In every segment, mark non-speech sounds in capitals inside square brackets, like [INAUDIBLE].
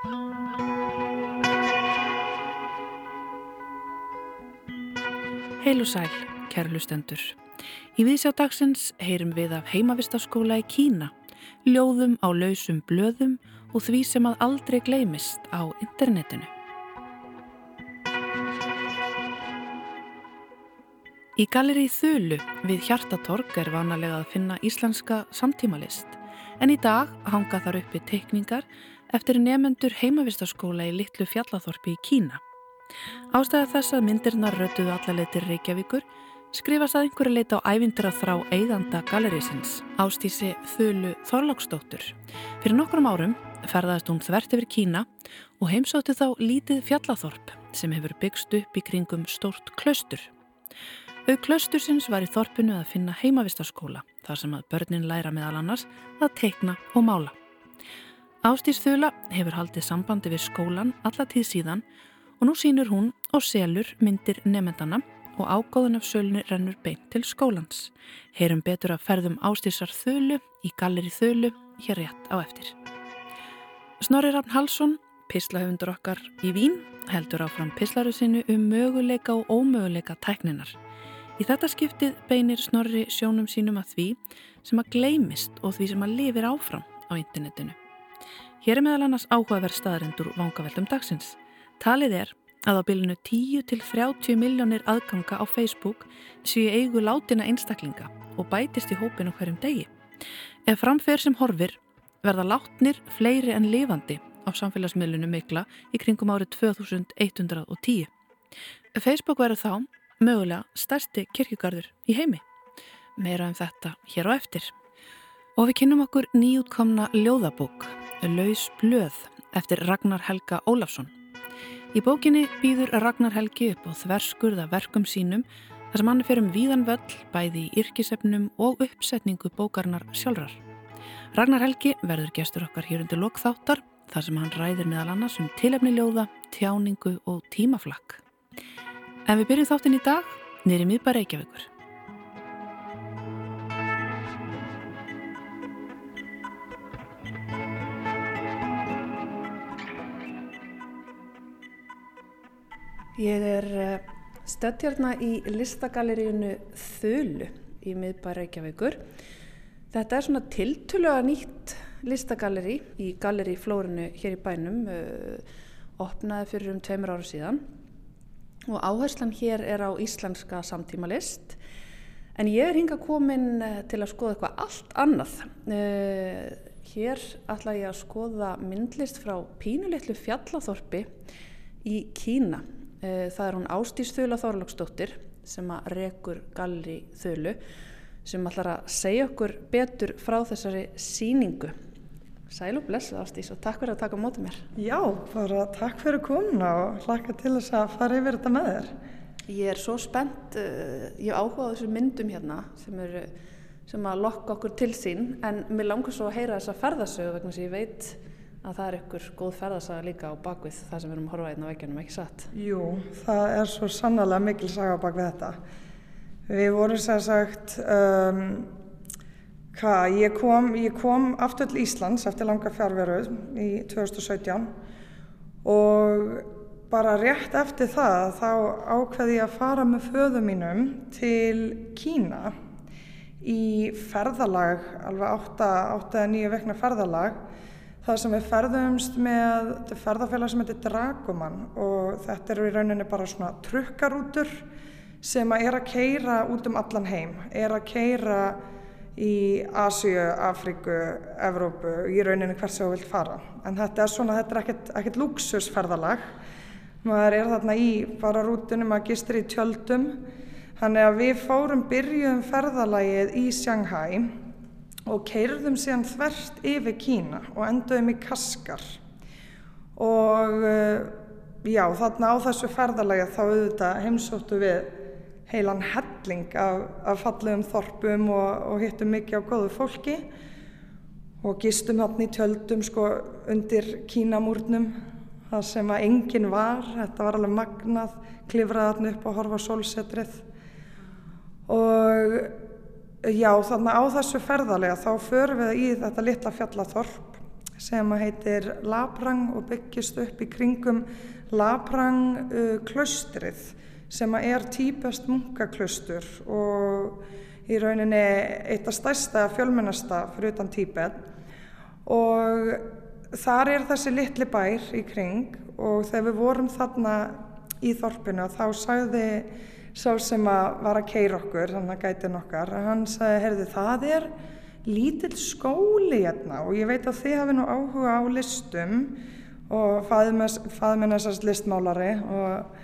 Heil og sæl, kæru lustendur. Í viðsjá dagsins heyrum við af heimavistaskóla í Kína, ljóðum á lausum blöðum og því sem að aldrei gleymist á internetinu. Í galeri Þölu við Hjartatorg er vanalega að finna íslenska samtímalist, en í dag hanga þar uppi teikningar eftir nefendur heimavistaskóla í Littlu Fjallathorpi í Kína. Ástæða þess að myndirnar rötuðu allaleitir Reykjavíkur skrifast að einhverju leita á ævindir að þrá eiganda galerísins, ástísi Þölu Þorláksdóttur. Fyrir nokkrum árum ferðaðist hún þvert yfir Kína og heimsótti þá lítið fjallathorp sem hefur byggst upp í kringum stórt klaustur. Au klaustursins var í þorpinu að finna heimavistaskóla þar sem að börnin læra meðal annars að teikna og mála. Ástís Þöla hefur haldið sambandi við skólan alla tíð síðan og nú sínur hún og selur myndir nefndana og ágóðun af sölunni rennur beint til skólans. Heyrum betur að ferðum ástísar þölu í galleri þölu hér rétt á eftir. Snorri Rafn Halsson, pislahöfundur okkar í Vín, heldur áfram pislaru sinu um möguleika og ómöguleika tækninar. Í þetta skiptið beinir Snorri sjónum sínum að því sem að gleymist og því sem að lifir áfram á internetinu. Hér er meðal annars áhugaverð staðarendur vangaveldum dagsins. Talið er að á bylunu 10 til 30 miljónir aðganga á Facebook séu eigu látina einstaklinga og bætist í hópinu hverjum degi. Ef framfer sem horfir verða látnir fleiri en lifandi á samfélagsmiðlunum mikla í kringum árið 2110. Facebook verður þá mögulega stærsti kirkjugarður í heimi. Meira um þetta hér á eftir. Og við kynum okkur nýjútkomna ljóðabók, Laus blöð, eftir Ragnar Helga Ólafsson. Í bókinni býður Ragnar Helgi upp á þverskurða verkum sínum þar sem hann er fyrir um víðan völl bæði í yrkisefnum og uppsetningu bókarnar sjálfrar. Ragnar Helgi verður gestur okkar hér undir lokþáttar þar sem hann ræðir meðal annars um tilefni ljóða, tjáningu og tímaflakk. En við byrjum þáttin í dag nýri miðbæra Reykjavíkur. Ég er eh, stödd hérna í listagaleríunu Þölu í miðbæra Reykjavíkur. Þetta er svona tiltöluga nýtt listagaleri í galeri Flórinu hér í bænum, uh, opnaði fyrir um tveimur ára síðan og áherslan hér er á íslenska samtímalist en ég er hinga komin til að skoða eitthvað allt annað. Hér ætla ég að skoða myndlist frá pínuleitlu fjallathorpi í Kína Eh, það er hún Ástís Þula Þorlóksdóttir sem að rekur galri Þulu sem ætlar að segja okkur betur frá þessari síningu. Sæl og blessu Ástís og takk fyrir að taka mótið mér. Já, bara takk fyrir komuna og hlaka til þess að fara yfir þetta með þér. Ég er svo spennt, eh, ég áhuga á þessu myndum hérna sem, er, sem að lokka okkur til sín en mér langar svo að heyra þessa ferðasögu vegna sem ég veit að það er ykkur góð ferðarsaga líka á bakvið það sem við erum að horfa einn hérna á veikjanum, ekki satt? Jú, það er svo sannlega mikil saga á bakvið þetta. Við vorum sér sagt, um, hvað, ég kom, ég kom aftur til Íslands eftir langa fjárveru í 2017 og bara rétt eftir það þá ákveði ég að fara með föðu mínum til Kína í ferðalag, alveg 8-9 vekna ferðalag það sem við ferðumst með ferðarfélag sem heitir Dragoman og þetta eru í rauninni bara svona trukkarútur sem að er að keira út um allan heim, er að keira í Asíu, Afríku, Evrópu, í rauninni hvers sem þú vilt fara. En þetta er svona, þetta er ekkert, ekkert luxusferðalag, maður er þarna í bara rútunum að gistur í tjöldum, þannig að við fórum byrjuðum ferðalagið í Shanghai og keirðum síðan þvert yfir Kína og enduðum í Kaskar. Og eh, já þarna á þessu ferðalega þá auðvitað heimsóttu við heilan helling af, af fallegum þorpum og, og hittum mikið á góðu fólki og gistum hann í tjöldum sko undir Kínamúrnum það sem að enginn var, þetta var alveg magnað, klifraði hann upp og horfa sólsetrið. Og Já, þannig á þessu ferðalega þá förum við í þetta litla fjallathorp sem heitir Labrang og byggist upp í kringum Labrang uh, klaustrið sem er típest munkaklaustur og í rauninni eitt af stærsta fjölmennasta fyrir utan Tíbet. Og þar er þessi litli bær í kring og þegar við vorum þarna í þorpinu þá sagði sá sem að var að keira okkur, þannig að gæti nokkar, hann sagði, heyrðu það er lítill skóli hérna og ég veit að þið hafi nú áhuga á listum og fæði minn þessast listmálari og,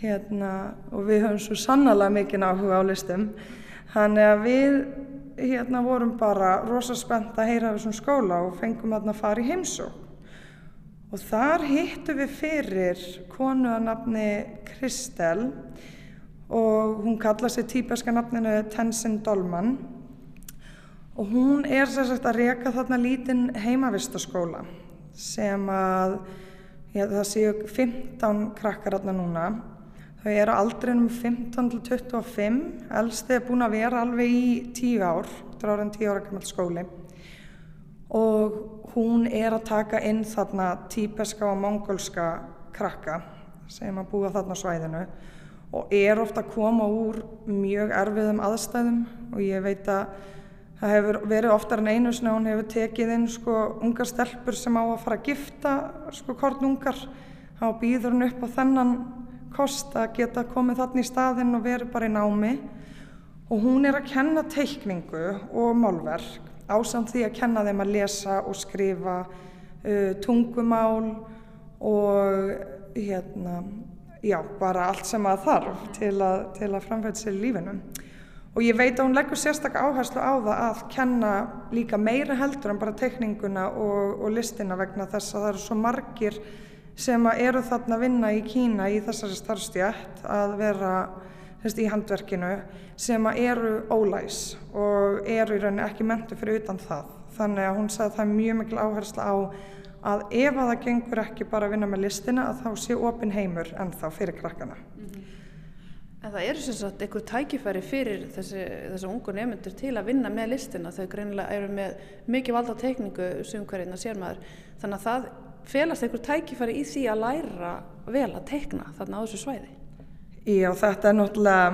hérna, og við höfum svo sannlega mikinn áhuga á listum. Þannig að við hérna, vorum bara rosa spennt að heyra af þessum skóla og fengum að fara í heimsók. Og þar hittu við fyrir konu að nafni Kristel og hún kalla sér típeska nafninu Tenzin Dolman. Og hún er sérstaklega að reyka þarna lítinn heimavistaskóla sem að já, það séu 15 krakkar þarna núna. Þau eru aldrinum 15 til 25 elsti er búin að vera alveg í 10 ár þetta er en 10 ára gammal skóli. Og hún er að taka inn þarna típeska og mongolska krakka sem að búa þarna svæðinu og er ofta að koma úr mjög erfiðum aðstæðum og ég veit að það hefur verið oftar en einu sinna hún hefur tekið inn sko ungar stelpur sem á að fara að gifta sko kornungar þá býður hún upp á þennan kost að geta komið þarna í staðinn og verið bara í námi. Og hún er að kenna teikningu og málverk ásamt því að kenna þeim að lesa og skrifa uh, tungumál og hérna já, bara allt sem að þarf til að, til að framfæta sér í lífinu. Og ég veit að hún leggur sérstaklega áherslu á það að kenna líka meira heldur en bara tekninguna og, og listina vegna þess að það eru svo margir sem eru þarna að vinna í Kína í þessari starfstjætt að vera þess, í handverkinu sem eru ólæs og eru í rauninni ekki mentu fyrir utan það. Þannig að hún sagði að það er mjög mikil áherslu á að ef að það gengur ekki bara að vinna með listina að þá sé opin heimur en þá fyrir krakkana mm -hmm. En það eru sem sagt einhver tækifæri fyrir þessi, þessi ungu nefnendur til að vinna með listina. Þau greinilega eru með mikið valda tekningu sem hverjina sér maður. Þannig að það felast einhver tækifæri í því að læra vel að tekna þarna á þessu svæði. Já, þetta er náttúrulega,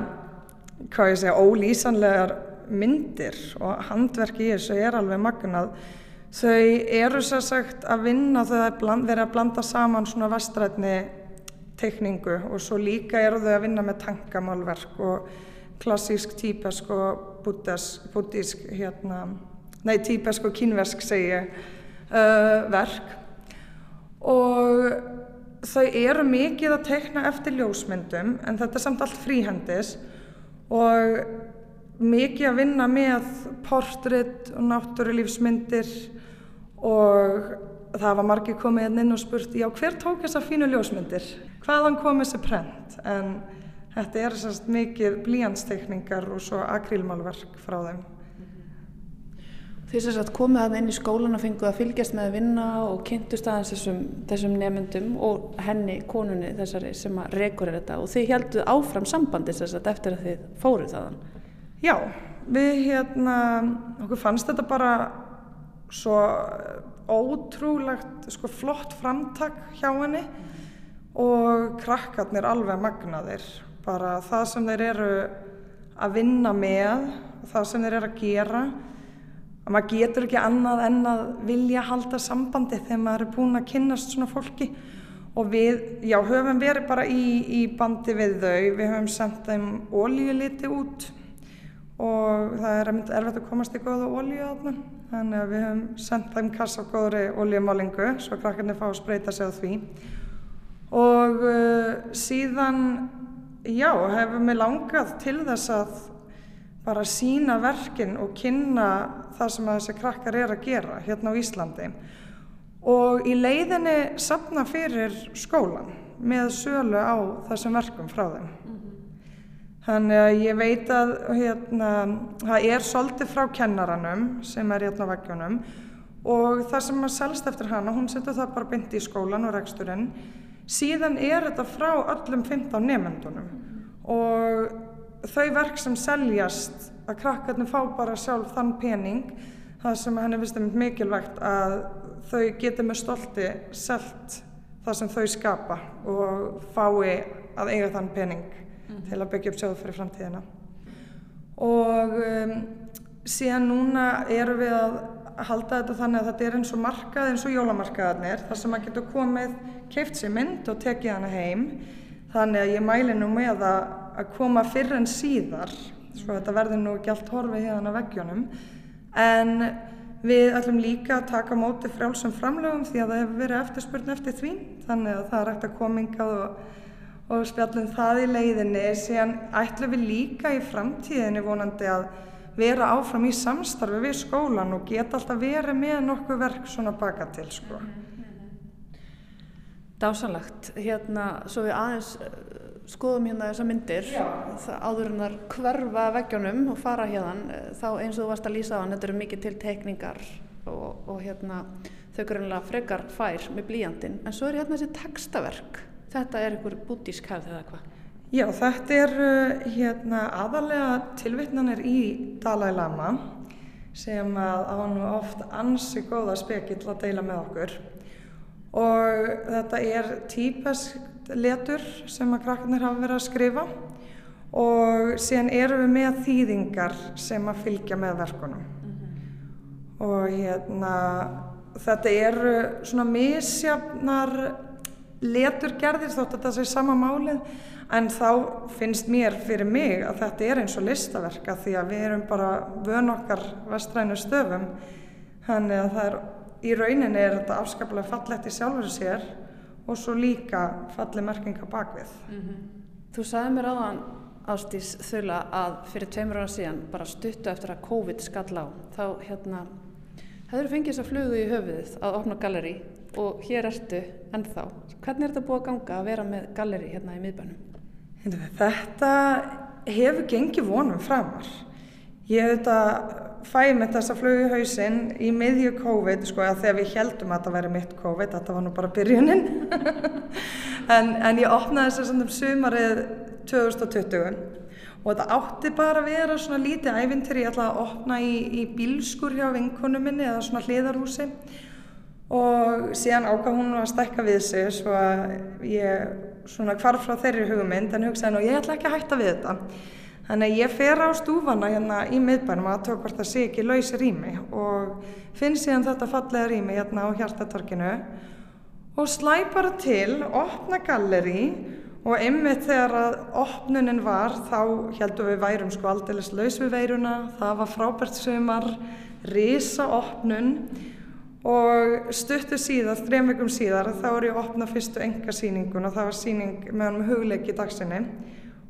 hvað ég segja, ólýsanlegar myndir og handverk í þessu er alveg magnað. Þau eru sér sagt að vinna þegar það verið að blanda saman svona vestrætni teikningu og svo líka eru þau að vinna með tankamálverk og klassísk típesk og buddísk hérna, nei típesk og kínversk segi ég, uh, verk. Og þau eru mikið að teikna eftir ljósmyndum en þetta er samt allt fríhendis. Og mikið að vinna með portrétt og náttúrulífsmyndir og það var margir komið hérna inn og spurt já hver tók þessar fínu ljósmyndir? Hvaðan kom þessi prent? En þetta er sérst mikið blíjanstekningar og svo akrílmálverk frá þeim. Þið sérst komið að inn í skólan og fenguð að fylgjast með vinna og kynntust aðeins þessum, þessum nefndum og henni, konunni þessari sem að rekur er þetta. Og þið helduð áfram sambandi sérst eftir að þið fóruð þaðan? Já, við hérna okkur fannst þetta bara svo ótrúlegt sko, flott framtak hjá henni og krakkarnir alveg magnaðir. Bara það sem þeir eru að vinna með það sem þeir eru að gera. Að maður getur ekki annað en að vilja halda sambandi þegar maður er búin að kynnast svona fólki. Og við, já, höfum verið bara í, í bandi við þau. Við höfum sendt þeim ólíuliti út. Og það er erfitt að komast í góða ólíu þarna þannig að við höfum sendt þeim kassa á góðri ólíumálingu svo krakkarnir fá að spreita sig á því. Og uh, síðan já, hefur mér langað til þess að bara sína verkin og kynna það sem þessi krakkar er að gera hérna á Íslandi. Og í leiðinni sapna fyrir skólan með sölu á þessum verkum frá þeim Þannig að ég veit að hérna, það er svolítið frá kennaranum sem er hérna á veggjunum og það sem að selst eftir hana, hún setur það bara byndi í skólan og reksturinn. Síðan er þetta frá öllum 15 nefendunum og þau verk sem seljast að krakkarnir fá bara sjálf þann pening það sem henni vist er mikilvægt að þau geti með stolti selt það sem þau skapa og fái að eiga þann pening mm. til að byggja upp sjóð fyrir framtíðina. Og um, síðan núna erum við að halda þetta þannig að þetta er eins og markað eins og jólamarkaðarnir þar sem maður getur komið, keift sér mynd og tekið hana heim. Þannig að ég mæli nú með að, að koma fyrr en síðar, svo þetta verður nú allt horfið hérna veggjónum. En Við ætlum líka að taka móti frjálsum framlegum því að það hefur verið eftirspurn eftir því þannig að það er að komingað og, og spjallum það í leiðinni síðan ætlum við líka í framtíðinni vonandi að vera áfram í samstarfi við skólan og geta alltaf verið með nokkuð verk svona baka til sko. Dásanlegt, hérna svo við aðeins skoðum hérna þessa myndir. Áður en þar hverfa veggjónum og fara hérna þá eins og þú varst að lýsa á hann þetta eru mikið til tekningar og, og hérna þau grunlega frekar fær með blíjandin en svo er hérna þessi textaverk þetta er einhver bútísk hefð eða hvað? Já þetta er uh, hérna aðalega tilvittnanir í Dalai Lama sem að á hann oft ansi góða spekill að deila með okkur. Og þetta er típesk letur sem að krakkarnir hafa verið að skrifa og síðan erum við með þýðingar sem að fylgja með verkunum. Mm -hmm. og hérna þetta eru svona misjafnar leturgerðir þótt að það sé sama málið en þá finnst mér fyrir mig að þetta er eins og listaverka því að við erum bara vön okkar vestrænu stöfum þannig að það er í rauninni er þetta afskaplega fallett í sjálfur sér og svo líka falli merkinga bakvið. Mm -hmm. Þú sagði mér aðan ástís þula að fyrir tveimur ára síðan bara stuttu eftir að COVID skall á þá hérna hefur fengið þess að flugu í höfuðið að opna galleri og hér ertu ennþá. Hvernig er þetta búið að ganga að vera með galleri hérna í miðbænum? Þetta hefur gengið vonum framar. Ég hef þetta fæði með þessa flögu í hausinn í miðju COVID sko að þegar við heldum að það væri mitt COVID, þetta var nú bara byrjunin [LAUGHS] en, en ég opnaði þess að sumarið 2020 og þetta átti bara að vera svona lítið ævintir ég ætlaði að opna í, í bílskur hjá vinkunum minni eða svona hliðarhúsi og síðan ákvað hún að stekka við sig svo að ég svona hvarf frá þeirri hugmynd en hugsaði nú ég ætla ekki að hætta við þetta. Þannig að ég fer á stúfana hérna í miðbænum að tók hvort það sé ekki lausi rými og finn síðan þetta fallega rými hérna á hjartatorkinu og slæ bara til, opna galleri og einmitt þegar að opnunin var þá heldum við værum sko aldrei laus við veiruna, það var frábært sumar, risa opnun og stuttu síðan, þrejum vikum síðar þá er ég að opna fyrstu enga síningun og það var síning með hann um hugleik í dagsinni.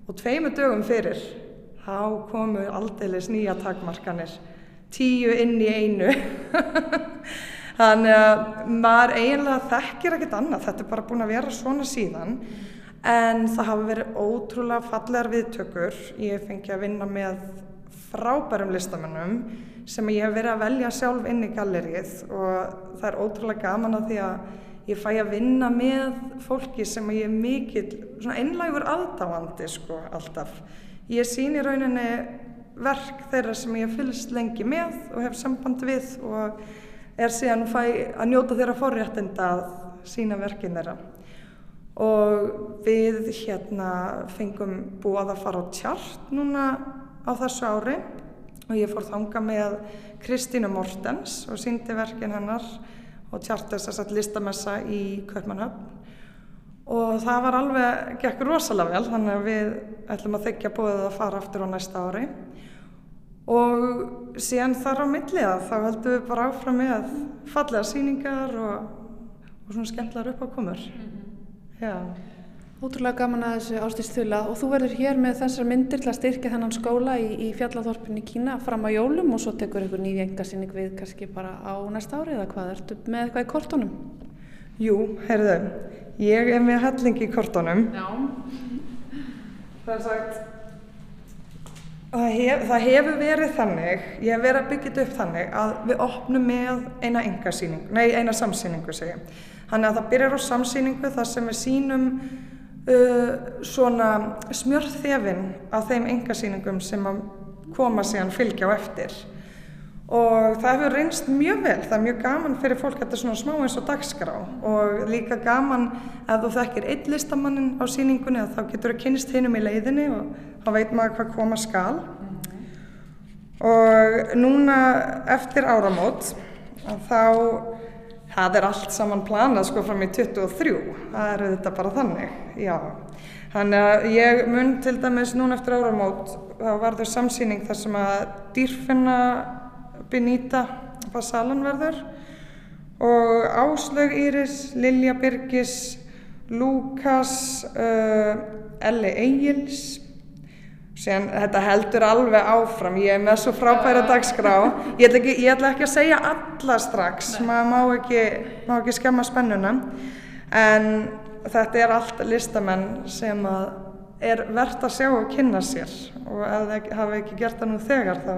Og tveimu dögum fyrir þá komu aldeilis nýja takmarkanir. Tíu inn í einu. [LAUGHS] Þannig að maður eiginlega þekkir ekkert annað. Þetta er bara búin að vera svona síðan. En það hafa verið ótrúlega fallegar viðtökur. Ég fengi að vinna með frábærum listamennum sem ég hef verið að velja sjálf inn í gallerið og það er ótrúlega gaman að því að ég fæ að vinna með fólki sem ég er mikill, svona einlægur aðdáandi sko alltaf Ég sín í rauninni verk þeirra sem ég fylgst lengi með og hef samband við og er síðan fæ að njóta þeirra forréttinda að sína verkin þeirra. Og við hérna fengum búið að fara á tjart núna á þessu ári. Og ég fór þanga með Kristínu Mortens og síndi verkin hennar og tjart þess að listamessa í Kaupmannhöfn og það var alveg, gekk rosalega vel þannig að við ætlum að þykja búið að fara aftur á næsta ári. Og síðan þar á milliða þá heldum við bara áfram með fallega síningar og, og svona skemmtlar upp á komur -hmm. Já Ótrúlega gaman að þessu ástíðstula og þú verður hér með þessar myndir til að styrkja þennan skóla í, í fjallathorpinni Kína fram á jólum og svo tekur ykkur nýja engasýning við kannski bara á næsta ári eða hvað, ertu með eitthvað í kortunum? Jú, heyrðu, Ég er með helling í kortunum. Já. Það er sagt, það, hef, það hefur verið þannig, ég hef verið að byggja þetta upp þannig að við opnum með eina engasýningu, nei eina samsýningu segjum. Þannig að það byrjar á samsýningu þar sem við sínum uh, svona smjörþefinn af þeim engasýningum sem koma síðan fylgja á eftir. og það hefur reynst mjög vel, það er mjög gaman fyrir fólk þetta er svona smá eins og dagskrá og líka gaman að þú þekkir einn listamannin á síningunni að þá getur þú kynist hinnum í leiðinni og þá veit maður hvað koma skal og núna eftir áramót þá það er allt saman planað sko fram í 23 það er þetta bara þannig já Þannig að ég mun til dæmis núna eftir áramót, þá var þau samsýning þar sem að dýrfinna Benita Basalan verður og Áslaug Íris, Lilja Birgis, Lukas, uh, Elli Egils. Sen, þetta heldur alveg áfram, ég er með svo frábæra dagskrá. Ég ætla ekki, ég ætla ekki að segja alla strax, maður má ekki, má ekki skemma spennuna. En þetta er allt listamenn sem er verðt að sjá og kynna sér og ef það hafa ekki gert það nú þegar þá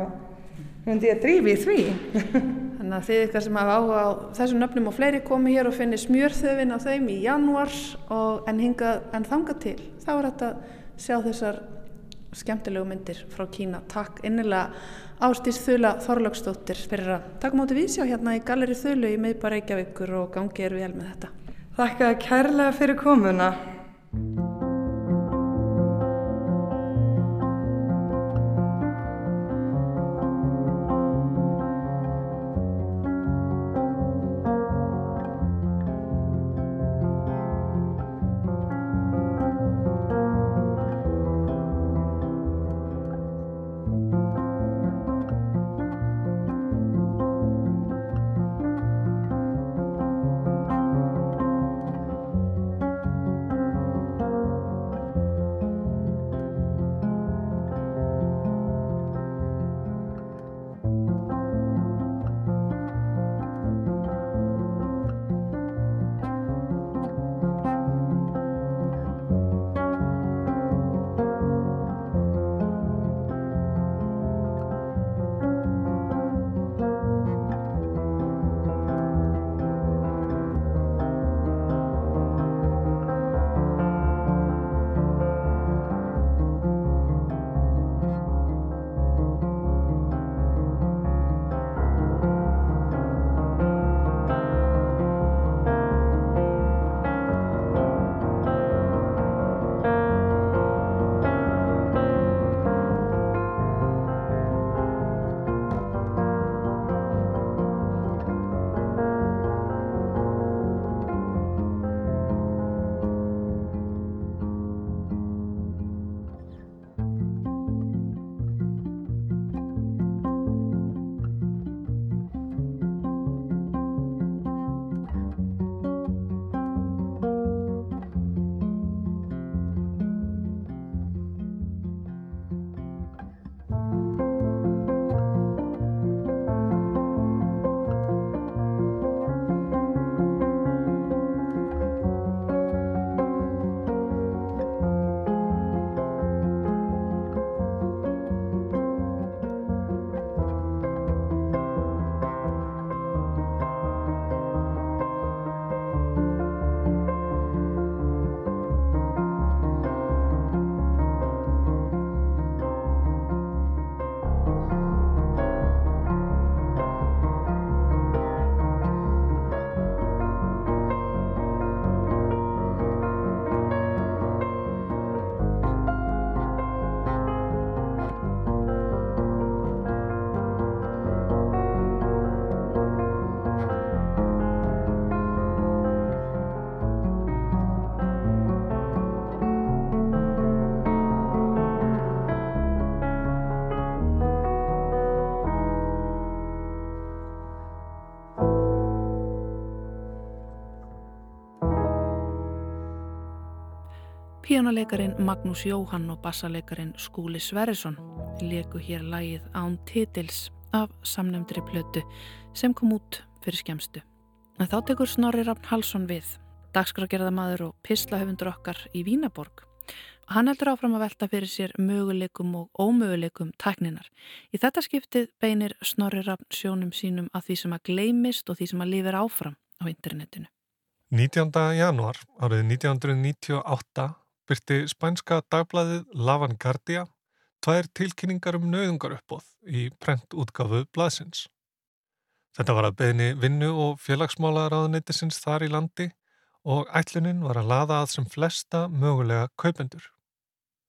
myndi ég að drífi í því. [LAUGHS] Þannig að þið ykkar sem hafa áhuga á þessum nöfnum og fleiri komi hér og finni smjörþöfin á þeim í janúar og en, hinga, en þanga til. Þá er þetta sjá þessar skemmtilegu myndir frá Kína. Takk innilega Ástís Þula Þorlöksdóttir fyrir að taka móti vísjá hérna í Galeri Þulu í miðbar Reykjavíkur og gangi er vel með þetta. Þakka kærlega fyrir komuna. Píjónuleikarin Magnús Jóhann og bassaleikarin Skúli Sverrisson leku hér lægið án titils af samnefndri plötu sem kom út fyrir skemstu. En þá tekur Snorri Rafn Halsson við, dagskrágerðamadur og pislahöfundur okkar í Vínaborg. Hann heldur áfram að velta fyrir sér möguleikum og ómöguleikum tækninar. Í þetta skiptið beinir Snorri Rafn sjónum sínum að því sem að gleimist og því sem að lifir áfram á internetinu. 19. januar árið 1998 byrti spænska dagbladið Lavan Gardia tvær tilkynningar um nauðungaruppbóð í prentútgafu blaðsins. Þetta var að beðni vinnu og félagsmálaráðuneytisins þar í landi og ætlunin var að laða að sem flesta mögulega kaupendur.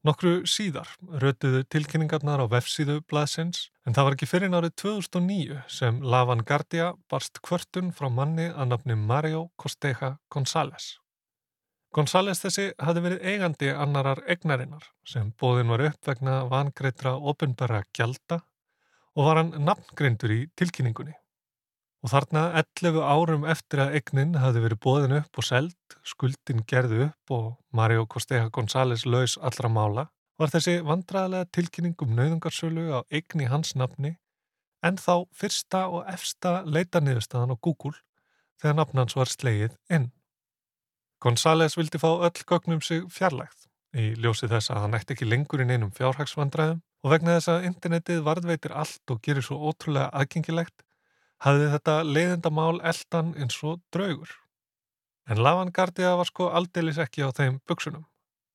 Nokkru síðar rötuðu tilkynningarnar á vefsíðu blaðsins en það var ekki fyrir árið 2009 sem Lavan Gardia barst kvörtun frá manni að nafni Mario Costeja González. González þessi hafi verið eigandi annarar egnarinnar sem bóðin var upp vegna vangreitra ofinbæra gjalda og var hann nafngrindur í tilkynningunni. Og þarna 11 árum eftir að eignin hafi verið bóðin upp og seld, skuldin gerðu upp og Mario Costeja González laus allra mála, var þessi vandræðilega tilkynning um nauðungarsölu á eigni hans nafni en þá fyrsta og efsta leitaniðurstaðan á Google þegar nafnans var slegið inn. González vildi fá öll gögnum sig fjarlægt í ljósi þess að hann ætti ekki lengur inn einum fjárhagsvandræðum og vegna þess að internetið varðveitir allt og gerir svo ótrúlega aðgengilegt hafði þetta leiðindamál eldan eins og draugur. En Lavangardia var sko aldeilis ekki á þeim buksunum.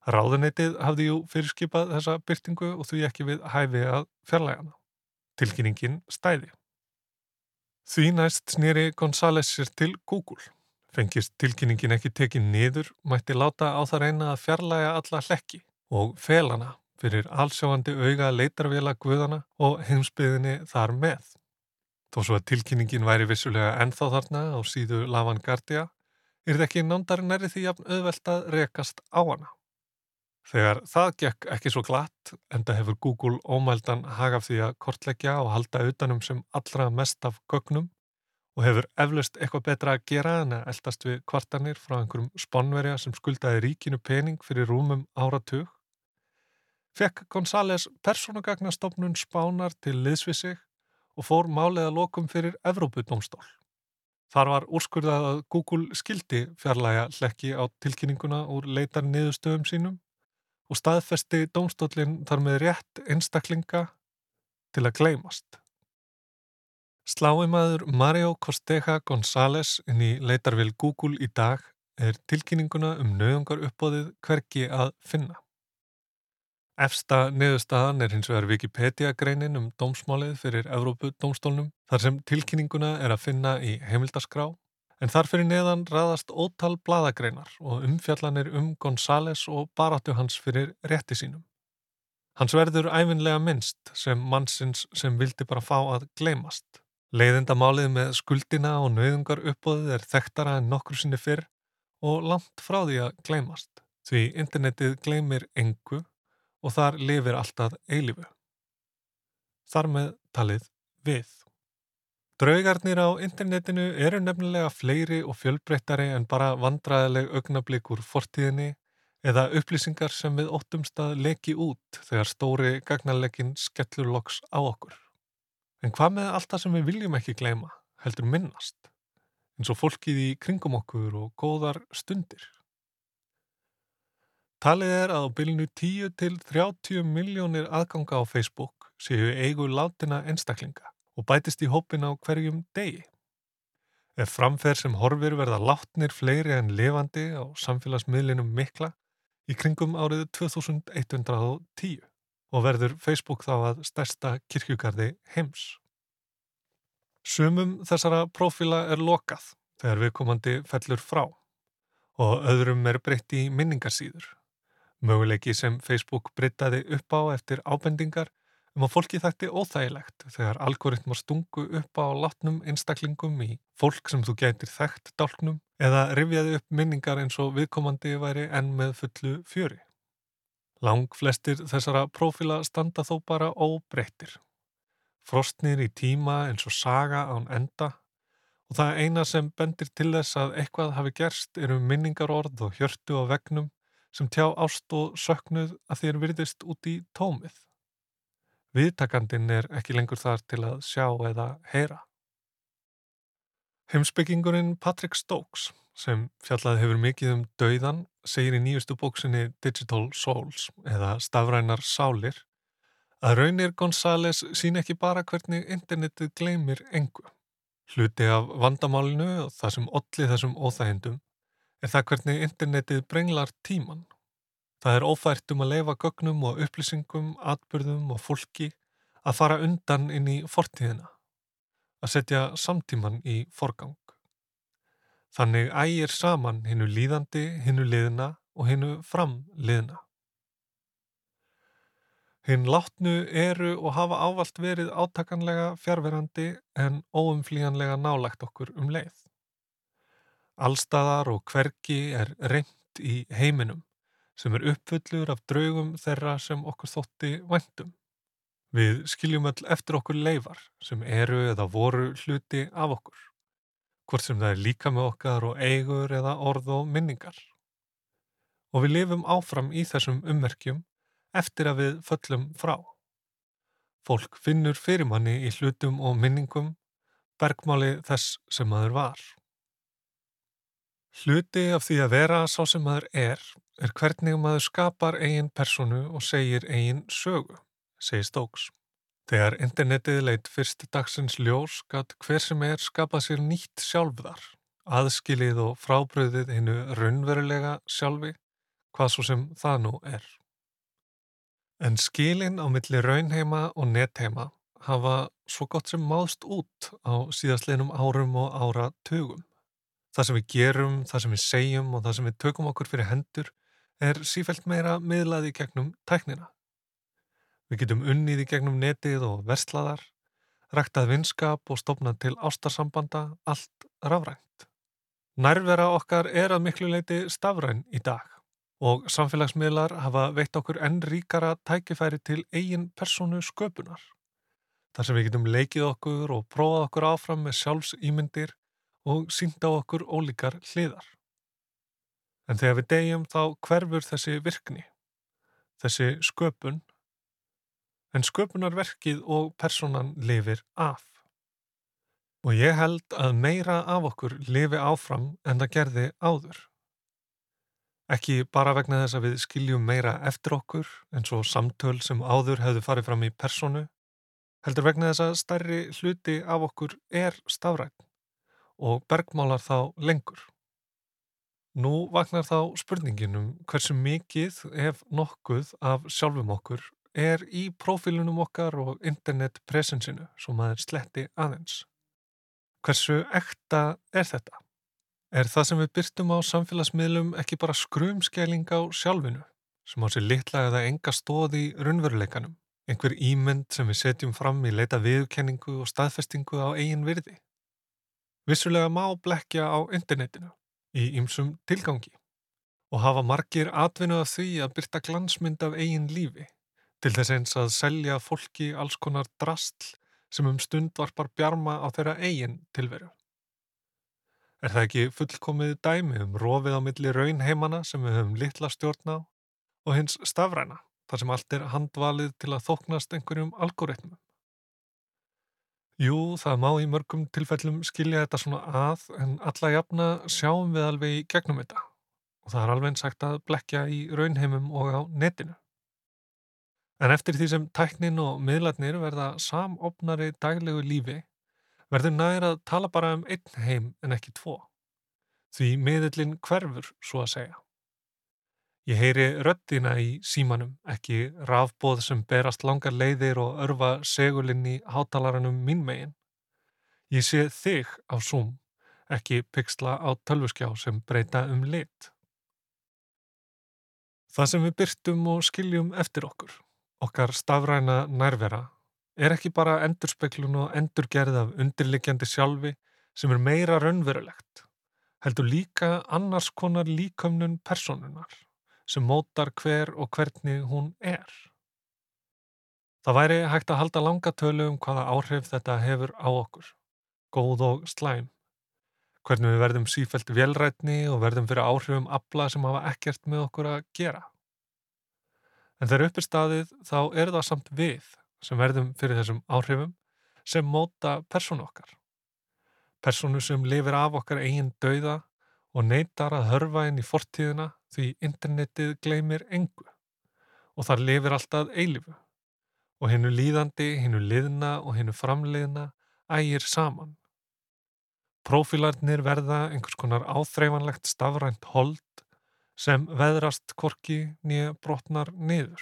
Ráðuneytið hafði jú fyrirskipað þessa byrtingu og því ekki við hæfi að fjarlægana. Tilkynningin stæði. Því næst snýri González sér til Google. Fengist tilkynningin ekki tekið niður, mætti láta á það reyna að fjarlæga alla hlekki og felana fyrir allsjáandi auga leitarvela guðana og heimsbyðinni þar með. Þó svo að tilkynningin væri vissulega ennþá þarna á síðu Lavan Gardia, er það ekki nándar næri því að auðvelt að rekast á hana. Þegar það gekk ekki svo glatt, enda hefur Google ómældan hagaf því að kortleggja og halda utanum sem allra mest af gögnum og hefur eflaust eitthvað betra að gera en að eldast við kvartanir frá einhverjum sponnverja sem skuldaði ríkinu pening fyrir rúmum áratug. Fekk González persónugagnastofnun spánar til liðsvið sig og fór málið að lokum fyrir Evrópudómstól. Þar var úrskurðað að Google skildi fjarlæga hlekki á tilkynninguna úr leitar niðurstöðum sínum og staðfesti dómstólinn þar með rétt einstaklinga til að gleymast. Sláimaður Mario Costeja González inn í leitarvil Google í dag er tilkynninguna um nöðungar uppbóðið hverki að finna. Efsta niðurstaðan er hins vegar Wikipedia-greinin um dómsmálið fyrir Evrópudómstólnum þar sem tilkynninguna er að finna í heimildaskrá en þar fyrir neðan raðast ótal bladagreinar og umfjallanir um González og baráttu hans fyrir rétti sínum. Hans verður æfinlega minnst sem mannsins sem vildi bara fá að gleymast. Leiðindamálið með skuldina og nöðungar uppbóðið er þekktara en nokkur sinni fyrr og langt frá því að gleymast. Því internetið gleymir engu og þar lifir alltaf eilifu. Þar með talið við. Draugarnir á internetinu eru nefnilega fleiri og fjölbreyttari en bara vandraðileg augnablík úr fortíðinni eða upplýsingar sem við óttumst að leki út þegar stóri gagnarleikin skellur loks á okkur. En hvað með allt það sem við viljum ekki gleyma, heldur minnast, eins og fólkið í kringum okkur og góðar stundir? Talið er að á bylnu 10 til 30 miljónir aðganga á Facebook séu eigu látina einstaklinga og bætist í hópin á hverjum degi. Ef framferð sem horfir verða látnir fleiri en levandi á samfélagsmiðlinum mikla í kringum árið 2110 og verður Facebook þá að stærsta kirkjugarði heims. Sumum þessara profila er lokað þegar viðkomandi fellur frá og öðrum er breytt í minningarsýður Möguleiki sem Facebook breytaði upp á eftir ábendingar um að fólki þætti óþægilegt þegar algoritmar stungu upp á látnum einstaklingum í fólk sem þú gætir þekkt dálknum eða rifjaði upp minningar eins og viðkomandi væri enn með fullu fjöri. Lang flestir þessara prófila standa þó bara óbreyttir. Frostnir í tíma eins og saga án enda og það eina sem bendir til þess að eitthvað hafi gerst eru minningarorð og hjörtu á vegnum sem tjá ást og söknuð að þér virðist út í tómið. Viðtakandin er ekki lengur þar til að sjá eða heyra. Heimsbyggingurinn Patrick Stokes, sem fjallaði hefur mikið um dauðan, segir í nýjustu bóksinni Digital Souls eða Stafrænar Sálir að raunir González sín ekki bara hvernig internetið gleymir engu. Hluti af vandamálinu og það sem olli þessum óþægendum er það hvernig internetið brenglar tíman. Það er ófært um að leifa gögnum og upplýsingum, atbyrðum og fólki að fara undan inn í fortíðina. Að setja samtíman í forgang. Þannig ægir saman hinnu líðandi, hinnu liðna og hinnu framliðna. Hinn látnu eru og hafa ávalt verið átakanlega fjárverandi en óumflíjanlega nálægt okkur um leið. Allstaðar og hvergi er reynd í heiminum sem er uppfullur af draugum þeirra sem okkur þótti væntum. Við skiljum öll eftir okkur leifar sem eru eða voru hluti af okkur, hvort sem það er líka með okkar og eigur eða orð og minningar. Og við lifum áfram í þessum ummerkjum eftir að við föllum frá. Fólk finnur fyrirmanni í hlutum og minningum, bergmáli þess sem maður var. Hluti af því að vera sá sem maður er, er hvernig maður skapar eigin personu og segir eigin sögu segir Stokes. Þegar internetið leitt fyrst dagsins ljós gatt hver sem er skapað sér nýtt sjálfðar, aðskilið og frábröðið hinnu raunverulega sjálfi, hvað svo sem það nú er. En skilin á milli raunheima og netheima hafa svo gott sem máðst út á síðastlinum árum og ára tugum. Það sem við gerum, það sem við segjum og það sem við tökum okkur fyrir hendur er sífælt meira miðlaði gegnum tæknina. Við getum unnið í gegnum netið og verslaðar, ræktað vinskap og stopnað til ástarsambanda, allt rafrænt. Nærvera okkar er að miklu leiti stafræn í dag og samfélagsmiðlar hafa veitt okkur enn ríkara tækifæri til eigin personu sköpunar. Þar sem við getum leikið okkur og prófað okkur áfram með sjálfsýmyndir og sínda okkur ólíkar hliðar. En þegar við degjum þá hverfur þessi virkni, þessi sköpun en sköpunarverkið og personan lifir af. Og ég held að meira af okkur lifi áfram en það gerði áður. Ekki bara vegna þess að við skiljum meira eftir okkur eins og samtöl sem áður hefðu farið fram í personu, heldur vegna þess að stærri hluti af okkur er stafræn og bergmálar þá lengur. Nú vagnar þá spurninginum hversu mikið ef nokkuð af sjálfum okkur er í profilunum okkar og internetpresensinu svo maður sletti aðeins. Hversu ekta er þetta? Er það sem við byrtum á samfélagsmiðlum ekki bara skrumskæling á sjálfinu sem á sér litla eða enga stóð í raunveruleikanum, einhver ímynd sem við setjum fram í leita viðkenningu og staðfestingu á eigin virði? Vissulega má blekja á internetinu í ymsum tilgangi og hafa margir atvinnu að því að byrta glansmynd af eigin lífi til þess eins að selja fólki alls konar drastl sem um stund varpar bjarma á þeirra eigin tilveru. Er það ekki fullkomið dæmi um rofið á milli raunheimana sem við höfum litla stjórn á og hins stafræna, þar sem allt er handvalið til að þóknast einhverjum algoritmum? Jú, það má í mörgum tilfellum skilja þetta svona að en alla jafna sjáum við alveg í gegnum þetta og það er alveg sagt að blekja í raunheimum og á netinu. En eftir því sem tæknin og miðlarnir verða samopnari daglegu lífi, verður nær að tala bara um einn heim en ekki tvo. Því miðlinn hverfur, svo að segja. Ég heyri röddina í símanum, ekki rafbóð sem berast langar leiðir og örfa segulinn í hátalaranum mín megin. Ég sé þig á Zoom, ekki pixla á tölvuskjá sem breyta um lit. Það sem við byrtum og skiljum eftir okkur okkar stafræna nærvera er ekki bara endurspeiklun og endurgerð af undirliggjandi sjálfi sem er meira raunverulegt, heldur líka annars konar líkamnun personunar sem mótar hver og hvernig hún er. Það væri hægt að halda langa tölu um hvaða áhrif þetta hefur á okkur, góð og slæm, hvernig við verðum sífælt velrætni og verðum fyrir áhrifum abla sem hafa ekkert með okkur að gera. En þegar upp er staðið þá er það samt við sem verðum fyrir þessum áhrifum sem móta persónu okkar. Persónu sem lifir af okkar eigin dauða og neytar að hörfa inn í fortíðina því internetið gleymir engu og þar lifir alltaf eilifu og hennu líðandi, hennu liðna og hennu framliðna ægir saman. Profilarnir verða einhvers konar áþreifanlegt stafrænt hold sem veðrast korki nýja brotnar niður.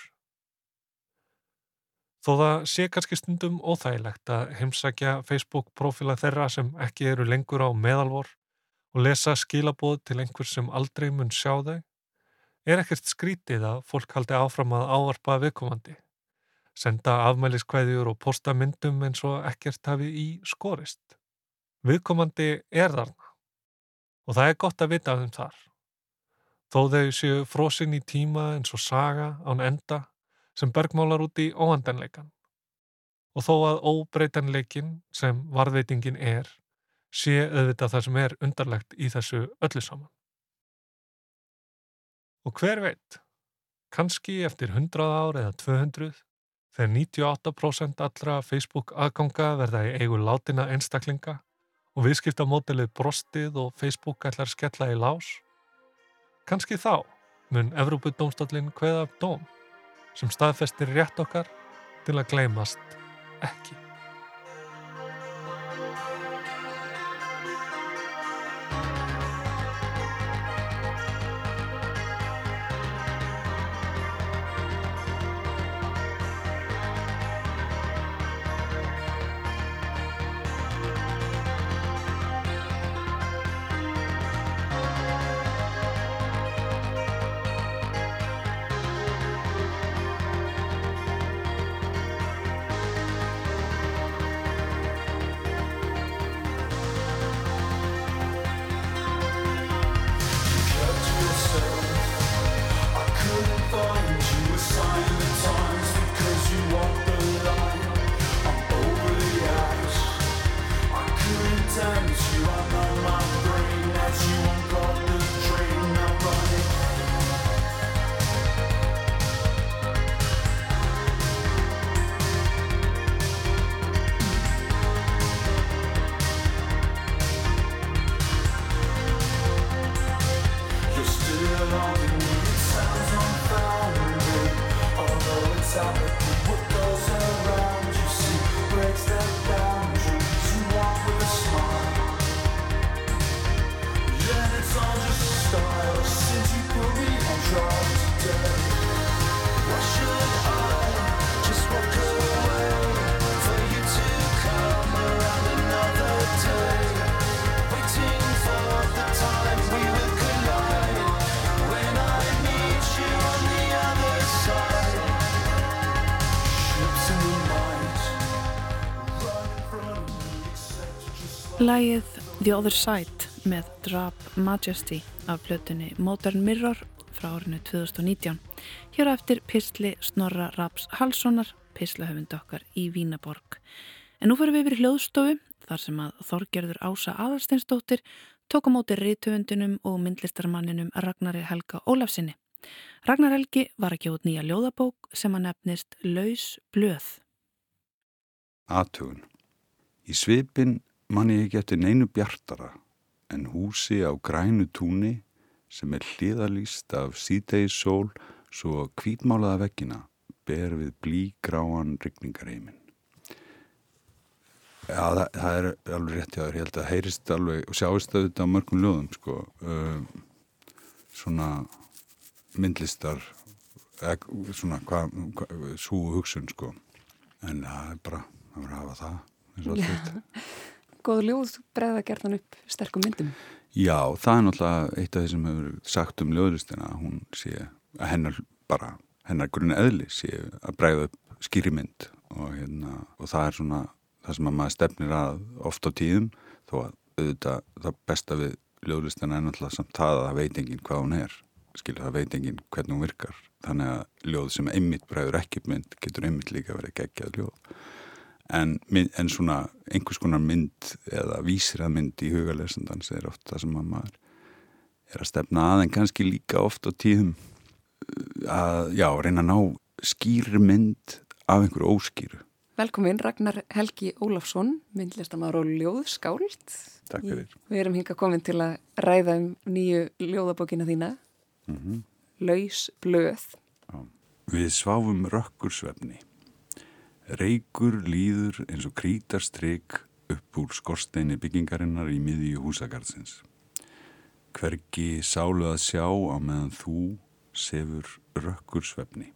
Þó það sé kannski stundum óþægilegt að heimsækja Facebook-profila þeirra sem ekki eru lengur á meðalvor og lesa skilabóð til einhver sem aldrei mun sjá þau, er ekkert skrítið að fólk haldi áfram að ávarpa viðkomandi, senda afmæliskvæðjur og posta myndum eins og ekkert hafi í skorist. Viðkomandi er þarna og það er gott að vita þeim þar. Þó þau séu frosinn í tíma eins og saga án enda sem bergmálar út í óhandanleikan. Og þó að óbreytanleikin sem varðveitingin er, sé auðvitað það sem er undarlegt í þessu öllu saman. Og hver veit, kannski eftir 100 ár eða 200, þegar 98% allra Facebook aðganga verða í eigu látina einstaklinga og viðskiptamótilið brostið og Facebook ætlar skella í lás, kannski þá mun Evrópudómstallin hveða dóm sem staðfestir rétt okkar til að gleymast ekki. Lægið The Other Side með Drop Majesty af plötunni Modern Mirror frá árinu 2019. Hér á eftir Pistli Snorra Raps Halssonar, Pislahöfund okkar í Vínaborg. En nú fyrir við yfir hljóðstofu þar sem að Þorgerður Ása Aðarsteinsdóttir tók á móti reytöfundinum og myndlistarmanninum Ragnari Helga Ólafsinni. Ragnar Helgi var ekki út nýja ljóðabók sem að nefnist Laus Blöð. Aðtugun. Í svipin man ég ekki eftir neinu bjartara en húsi á grænu túni sem er hliðalýst af síðdegisól svo kvítmálaða vekkina ber við blígráan ryggningareimin. Já, það, það er alveg rétt þér, ég held að heyrist alveg og sjáist það auðvitað á mörgum löðum sko, uh, svona myndlistar svona hvað hva, svo hugsun sko. En það er bara, það verður að hafa það eins og allt góð ljóð bregða gerðan upp sterkum myndum. Já, það er náttúrulega eitt af því sem hefur sagt um ljóðlistina að hún sé að hennar bara, hennar grunni eðli sé að bregða upp skýrimynd og, hérna, og það er svona það sem að maður stefnir að ofta á tíðum þó að auðvitað það besta við ljóðlistina er náttúrulega samt það að það veit enginn hvað hún er. Skilur það veit enginn hvernig hún virkar. Þannig að ljóð sem einmitt bregður ekki mynd getur einmitt líka verið geggjað ljóð en, en svona einhvers konar mynd eða vísir að mynd í hugalesendans er oft það sem að maður er að stefna að en kannski líka oft á tíðum að já, reyna að ná skýri mynd af einhverju óskýru. Velkomin Ragnar Helgi Ólafsson myndlistamár og ljóðskáld. Takk fyrir. Við erum hinga komin til að ræða um nýju ljóðabókina þína. Mm -hmm. Laus blöð. Já. Við sváfum rökkursvefni Reykur líður eins og krítarstryk upp úr skorsteini byggingarinnar í miðju húsagarðsins. Hvergi sálu að sjá á meðan þú sefur rökkur svefni.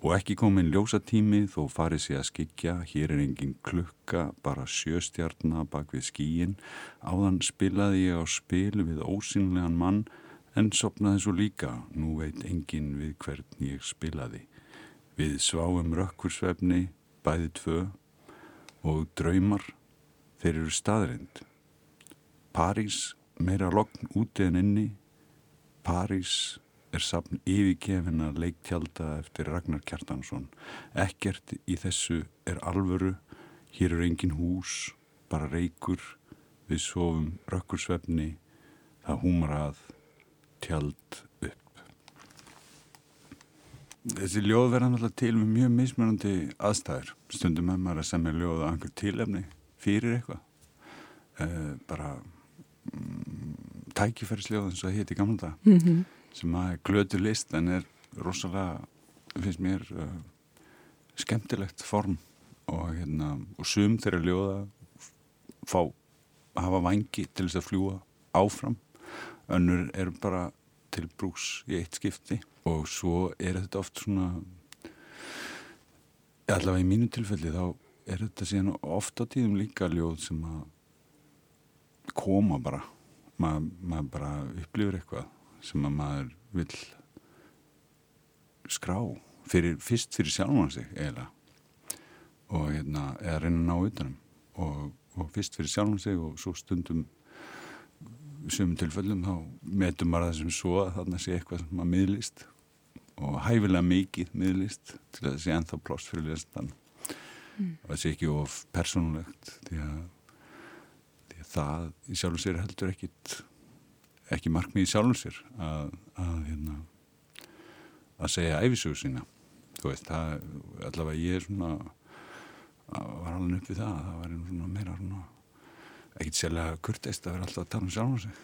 Og ekki komin ljósatími þó farið sér að skikja, hér er engin klukka, bara sjöstjarnar bak við skíin. Áðan spilaði ég á spil við ósynlegan mann en sopnaði svo líka, nú veit engin við hvern ég spilaði. Við sváum rökkursvefni, bæði tvö og draumar, þeir eru staðrind. París, meira lokn úti en inni, París er safn yfirgefina leiktjálta eftir Ragnar Kjartansson. Ekkert í þessu er alvöru, hér er engin hús, bara reykur, við sofum rökkursvefni, það húmarað, tjald upp. Þessi ljóð verða náttúrulega til með mjög mismunandi aðstæður. Stundum með maður að semja ljóð á einhver tilefni fyrir eitthvað. Eh, bara mm, tækifærisljóð eins og það hétt í gamla dag. Mm -hmm sem að er glötu list en er rosalega, finnst mér uh, skemmtilegt form og, hérna, og sum þeirra ljóða fá hafa vangi til þess að fljúa áfram önnur er bara til brúks í eitt skipti og svo er þetta oft svona allavega í mínu tilfelli þá er þetta síðan ofta tíðum líka ljóð sem að koma bara. Maður mað bara upplifur eitthvað sem að maður vil skrá fyrir, fyrst fyrir sjálfan sig eiginlega. Og hérna, eða reyna að ná utanum. Og, og fyrst fyrir sjálfan sig og svo stundum sömum tilfellum þá metum maður það sem svo að þarna sé eitthvað sem maður miðlist og hæfilega mikið miðlist til að það sé ennþá plást fyrir lesandan mm. og það sé ekki of persónulegt því að, því að það í sjálfum sér heldur ekkit ekki markmið í sjálfum sér að, að, hérna, að segja æfisögu sína. Þú veist, það, allavega ég er svona var alveg upp við það það var svona meira svona ekkit sérlega kurteist að vera alltaf að tala um sjálfum sig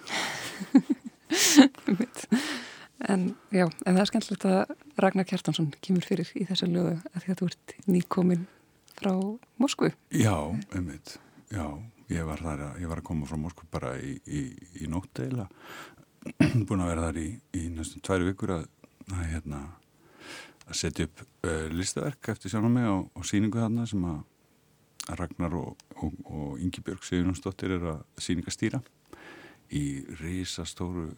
[LAUGHS] En já, en það er skemmtilegt að Ragnar Kjartansson kemur fyrir í þessu lögu að því að þú ert nýkomin frá Moskvu. Já, ummitt, já ég var, þar, ég var að koma frá Moskva bara í, í, í nótt eila [CLEARS THROAT] búin að vera þar í, í næstum tværi vikur að, að, hérna, að setja upp uh, listaverk eftir sjálf og mig á, á síningu þarna sem að Ragnar og, og, og Ingi Björg Sigurjónsdóttir er að síningastýra í risastóru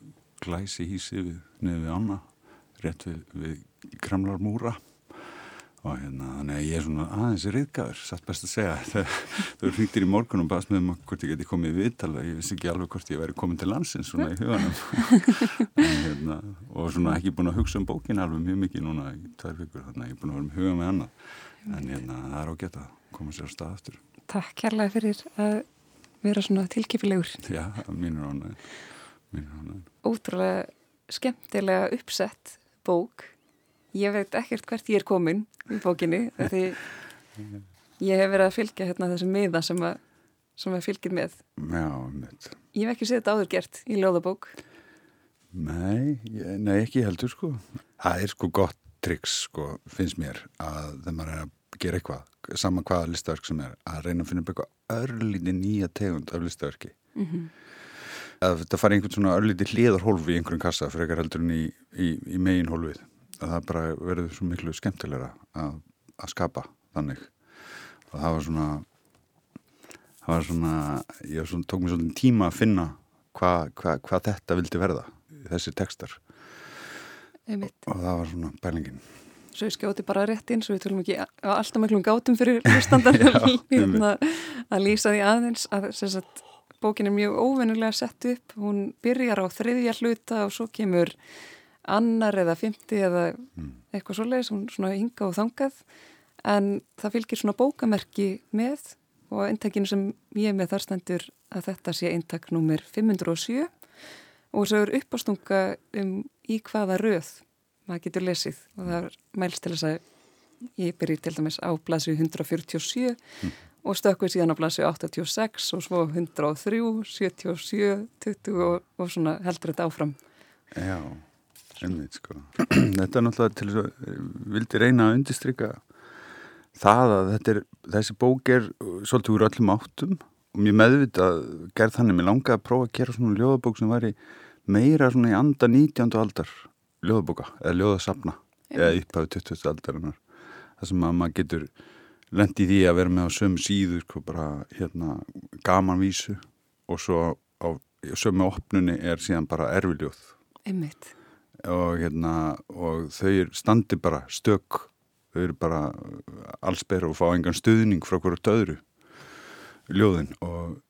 glæsi hísi við neðu við Anna rétt við, við Kremlar múra og hérna, þannig að ég er svona aðeins riðgæður, satt best að segja. [LAUGHS] Þau ringtir í morgun og baðst með um hvort ég geti komið í viðtala, ég vissi ekki alveg hvort ég væri komin til landsins svona í huganum. [LAUGHS] En, hérna, og svona ekki búin að hugsa um bókin alveg mjög mikið núna í tvær vikur, þannig að ég er búin að vera með huga með annað. En hérna, það er ágætt að koma sér á stað aftur. Takk kærlega fyrir að vera svona tilkipilegur Já, mínur ánæg Ótrúlega skemmtilega uppsett bók. Ég veit ekkert hvert ég er komin í bókinni því [LAUGHS] ég hef verið að fylgja hérna þessu miða sem að, sem að fylgir með. Já, mitt Ég hef ekki séð þetta áður gert í ljóðabók. Nei, nei ekki heldur sko. Það er sko gott triks sko, finnst mér að þegar maður er að gera eitthvað saman hvaða listaverk sem er að reyna að finna upp eitthvað örlíti nýja tegund af listaverki. Mm -hmm. Að þetta fari einhvern svona örlíti hliðarhólf í einhverjum kassa fyrir eitthvað heldur en í, í, í megin hólfið. Að það bara verður svo miklu skemmtilegra að, að skapa þannig. Og það var svona það var svona ég svona, tók mér svona tíma að finna hvað hva, hva þetta vildi verða þessi tekstar og, og það var svona bælingin Svo ég skjóti bara rétt inn svo við tölum ekki alltaf miklum gátum fyrir hlustandar [LAUGHS] hérna, að lýsa því aðeins að sagt, bókin er mjög óvennulega sett upp. Hún byrjar á þriðja hluta og svo kemur annar eða fymti eða mm. eitthvað svoleiðis, svona hinga og þangað. En það fylgir svona bókamerki með og eintakinu sem ég með þar stendur að þetta sé eintak nummer 507 og þessu eru uppástunga um í hvaða röð maður getur lesið. Og það mælst til þess að ég byrjir til dæmis á blasu 147 mm. Og stökkuð síðan á blasu 86 og svo 103, 77, 20 og, og svona heldur þetta áfram Já Einmitt, sko. [CLEARS THROAT] Þetta er náttúrulega til þess að vildi reyna að undistrykka það að er, þessi bók er svolítið úr öllum áttum og mér meðvitað gerð þannig, mér langaði að prófa að gera svona ljóðabók sem væri meira svona í anda 19. aldar ljóðabóka eða ljóðasafna eða upphafið 20. aldarinnar það sem að maður getur lendi því að vera með á sömu síður sko, bara hérna gamanvísu og svo á sömu opnunni er síðan bara erfiljóð Einmitt. og hérna og þau standi bara stök þau eru bara allsberð og fá engan stuðning frá hverju döðru ljóðin og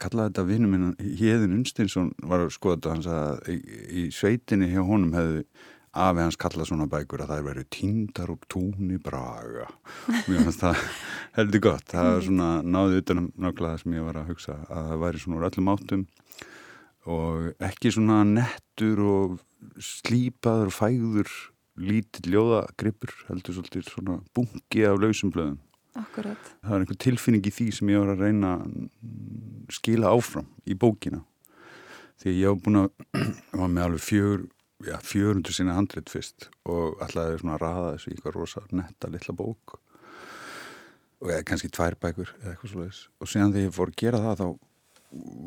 kallaði þetta vinnum minn Híðin Unstinsson var að skoða þetta hans að í, sveitinni hjá honum hefði afi hans kallað svona bækur að það er verið tíndar og túni braga. Mér finnst það [LAUGHS] heldur gott. Það er svona náðið utanum nákvæmlega sem ég var að hugsa að það væri svona úr öllum áttum og ekki svona nettur og slípaður og fæður lítill ljóðagripur heldur svolítið svona bungi af lausum blöðum. Akkurat. það var einhver tilfinning í því sem ég var að reyna skila áfram í bókina. Því ég hef búin að [CLEARS THROAT] var með alveg fjör já, 400 sinna handrit fyrst og ætlaði svona að raða þessu í eitthvað rosa netta litla bók. Og eða kannski tvær bækur eða eitthvað svoleiðis. Og síðan þegar ég fór að gera það þá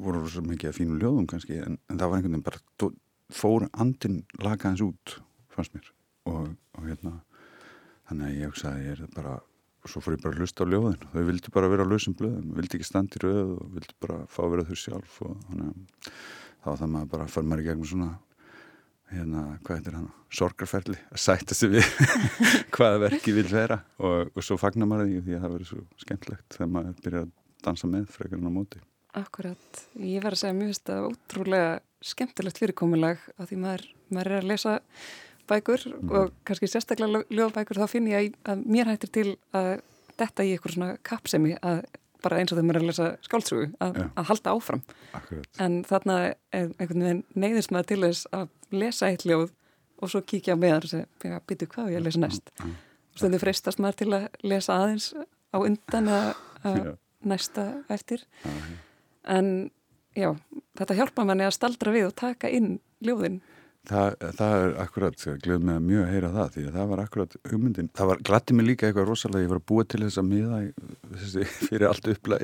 voru rosa mikið að fínu ljóðum kannski en, en það var einhvern veginn bara fór andin lakaðins út fannst mér. Og, og hérna þannig að ég hugsaði ég er bara og svo fór ég bara að hlusta á ljóðin. Þau vildi bara vera á lausum blöðum, vildi ekki standi rauð og vildi bara fá að vera þau sjálf og þannig að þá það maður bara fær maður í gegnum svona hérna, hvað heitir hann, sorgarferli að sætta sig við [LAUGHS] hvaða verki vil vera. Og, og svo fagnar maður því því að það verður svo skemmtlegt þegar maður byrjar að dansa með frekarinn á móti. Akkurat, ég verður að segja mjög veist að ótrúlega skemmtilegt fyrirkomulag að því maður, maður er að lesa bækur mm. og kannski sérstaklega ljóðbækur þá finn ég að mér hættir til að detta í eitthvað svona kapsemi að bara eins og þegar maður er að lesa skáltsugu að, að halda áfram. Akkurat. en þarna er einhvern veginn neyðist maður til þess að lesa eitt ljóð og svo kíkja á meðan og segja, býtu hvað ég að lesa næst? Mm. stundu freistast maður til að lesa aðeins á undan að næsta eftir. En já, þetta hjálpa manni að staldra við og taka inn ljóðin Það, það er akkurat, glöð með mjög að heyra það því að það var akkurat hugmyndin. Það var glætti mig líka eitthvað rosalega ég var að búa til þess að miða fyrir allt upplæð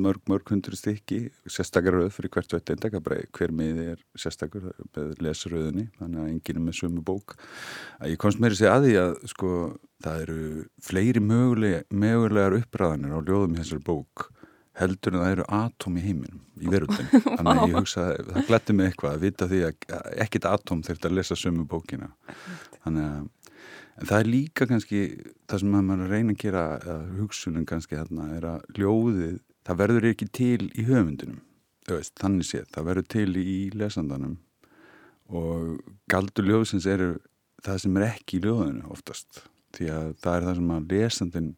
mörg mörg hundur stykki, sérstakar rauð fyrir hvert veit eindakabræði, hver miði er sérstakur með lesrauðinni þannig að enginn er með sömu bók. Að ég komst meiri sig að því að sko það eru fleiri mögulega, mögulegar uppræðanir á ljóðum í þessari bók heldur en það eru atóm í heiminum í verundin, [LAUGHS] þannig að ég hugsa það glætti mig eitthvað að vita því að ekkit atóm þurft að lesa sömu bókina. Þannig að það er líka kannski það sem maður að reyna að gera að hugsunum kannski þarna er að ljóðið það verður ekki til í höfundinum veist, þannig séð, það verður til í lesandanum og galdur ljóðsins eru það sem er ekki í ljóðinu oftast því að það er það sem að lesandin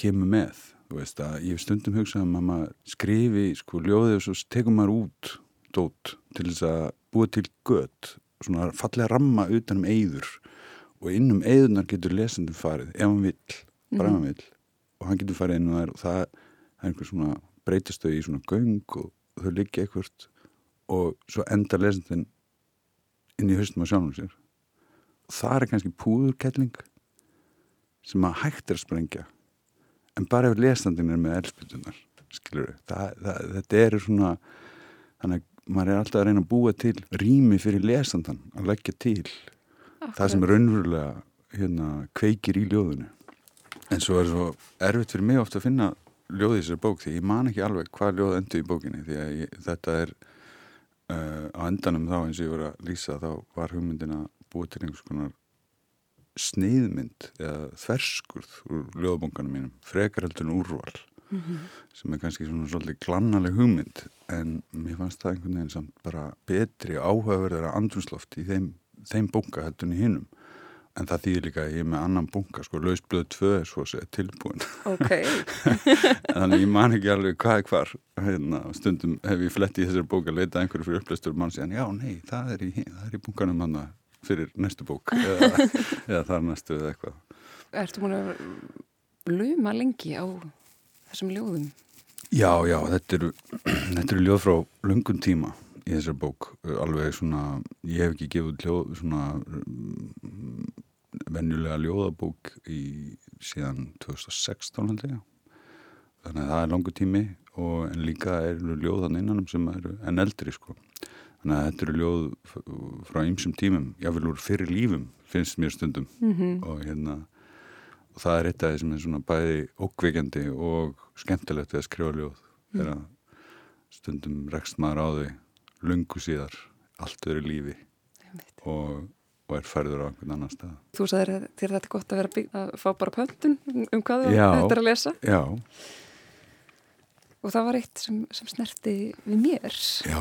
kemur með veist ég stundum hugsa um að maður skrifi sko ljóðið og svo tekum maður út dót til þess að búa til gött svona fallega ramma utanum eyður. Og innum eyðunar getur lesandum farið ef hann vill, bara ef hann vill. Og hann getur farið inn og það það er einhver svona breytistöð í svona göng og þau liggja eitthvað og svo endar lesandin inn í höstum á sjálfum sér. Og það er kannski púðurkelling sem að hægt er að sprengja en bara ef lesandin er með elspildunar skilur við, þetta eru svona þannig að maður er alltaf að reyna að búa til rými fyrir lesandan að leggja til Akkurat. það sem er raunverulega hérna, kveikir í ljóðinu en svo er svo erfitt fyrir mig ofta að finna ljóði í þessari bók því ég man ekki alveg hvað ljóð endur í bókinni því að ég, þetta er uh, á endanum þá eins og ég voru að lýsa þá var hugmyndin að búa til einhvers konar sneiðmynd eða þverskurð úr ljóðbónganum mínum, frekarheldun úrval mm -hmm. sem er kannski svona svolítið glannaleg hugmynd en mér fannst það einhvern veginn samt bara betri áhugaverðara andrumsloft í þeim, þeim í hinnum en það þýðir líka að ég er með annan bunga sko, lausblöð 2 er svo sér tilbúin. Ok. [LAUGHS] Þannig ég man ekki alveg hvað er hvar. Hérna, stundum hef ég flett í þessar bók að leita einhverju fyrir upplæstur mann síðan, já nei, það er í, í bunganum hann fyrir næstu bók [LAUGHS] eða, eða þar næstu eða eitthvað. Ertu múin að luma lengi á þessum ljóðum? Já, já, þetta eru, [CLEARS THROAT] þetta eru ljóð frá lungun tíma í þessar bók. Alveg svona, ég hef ekki gefið ljóð svona um, venjulega ljóðabók í síðan 2016 held ég. Þannig að það er langu tími og en líka eru ljóðan innanum sem eru en eldri sko þannig að þetta eru ljóð frá ymsum tímum, jáfnvel úr fyrir lífum finnst mér stundum. Mm -hmm. og hérna það er eitt af því sem er svona bæði ókveikjandi og skemmtilegt við að skrifa ljóð mm. þegar stundum rekst maður á því lungu síðar allt verið lífi og, og er færður á einhvern annan stað. Þú sagðir þér þetta gott að vera að fá bara pöntun um hvað þetta er að lesa. Já. Og það var eitt sem, sem snerti við mér Já,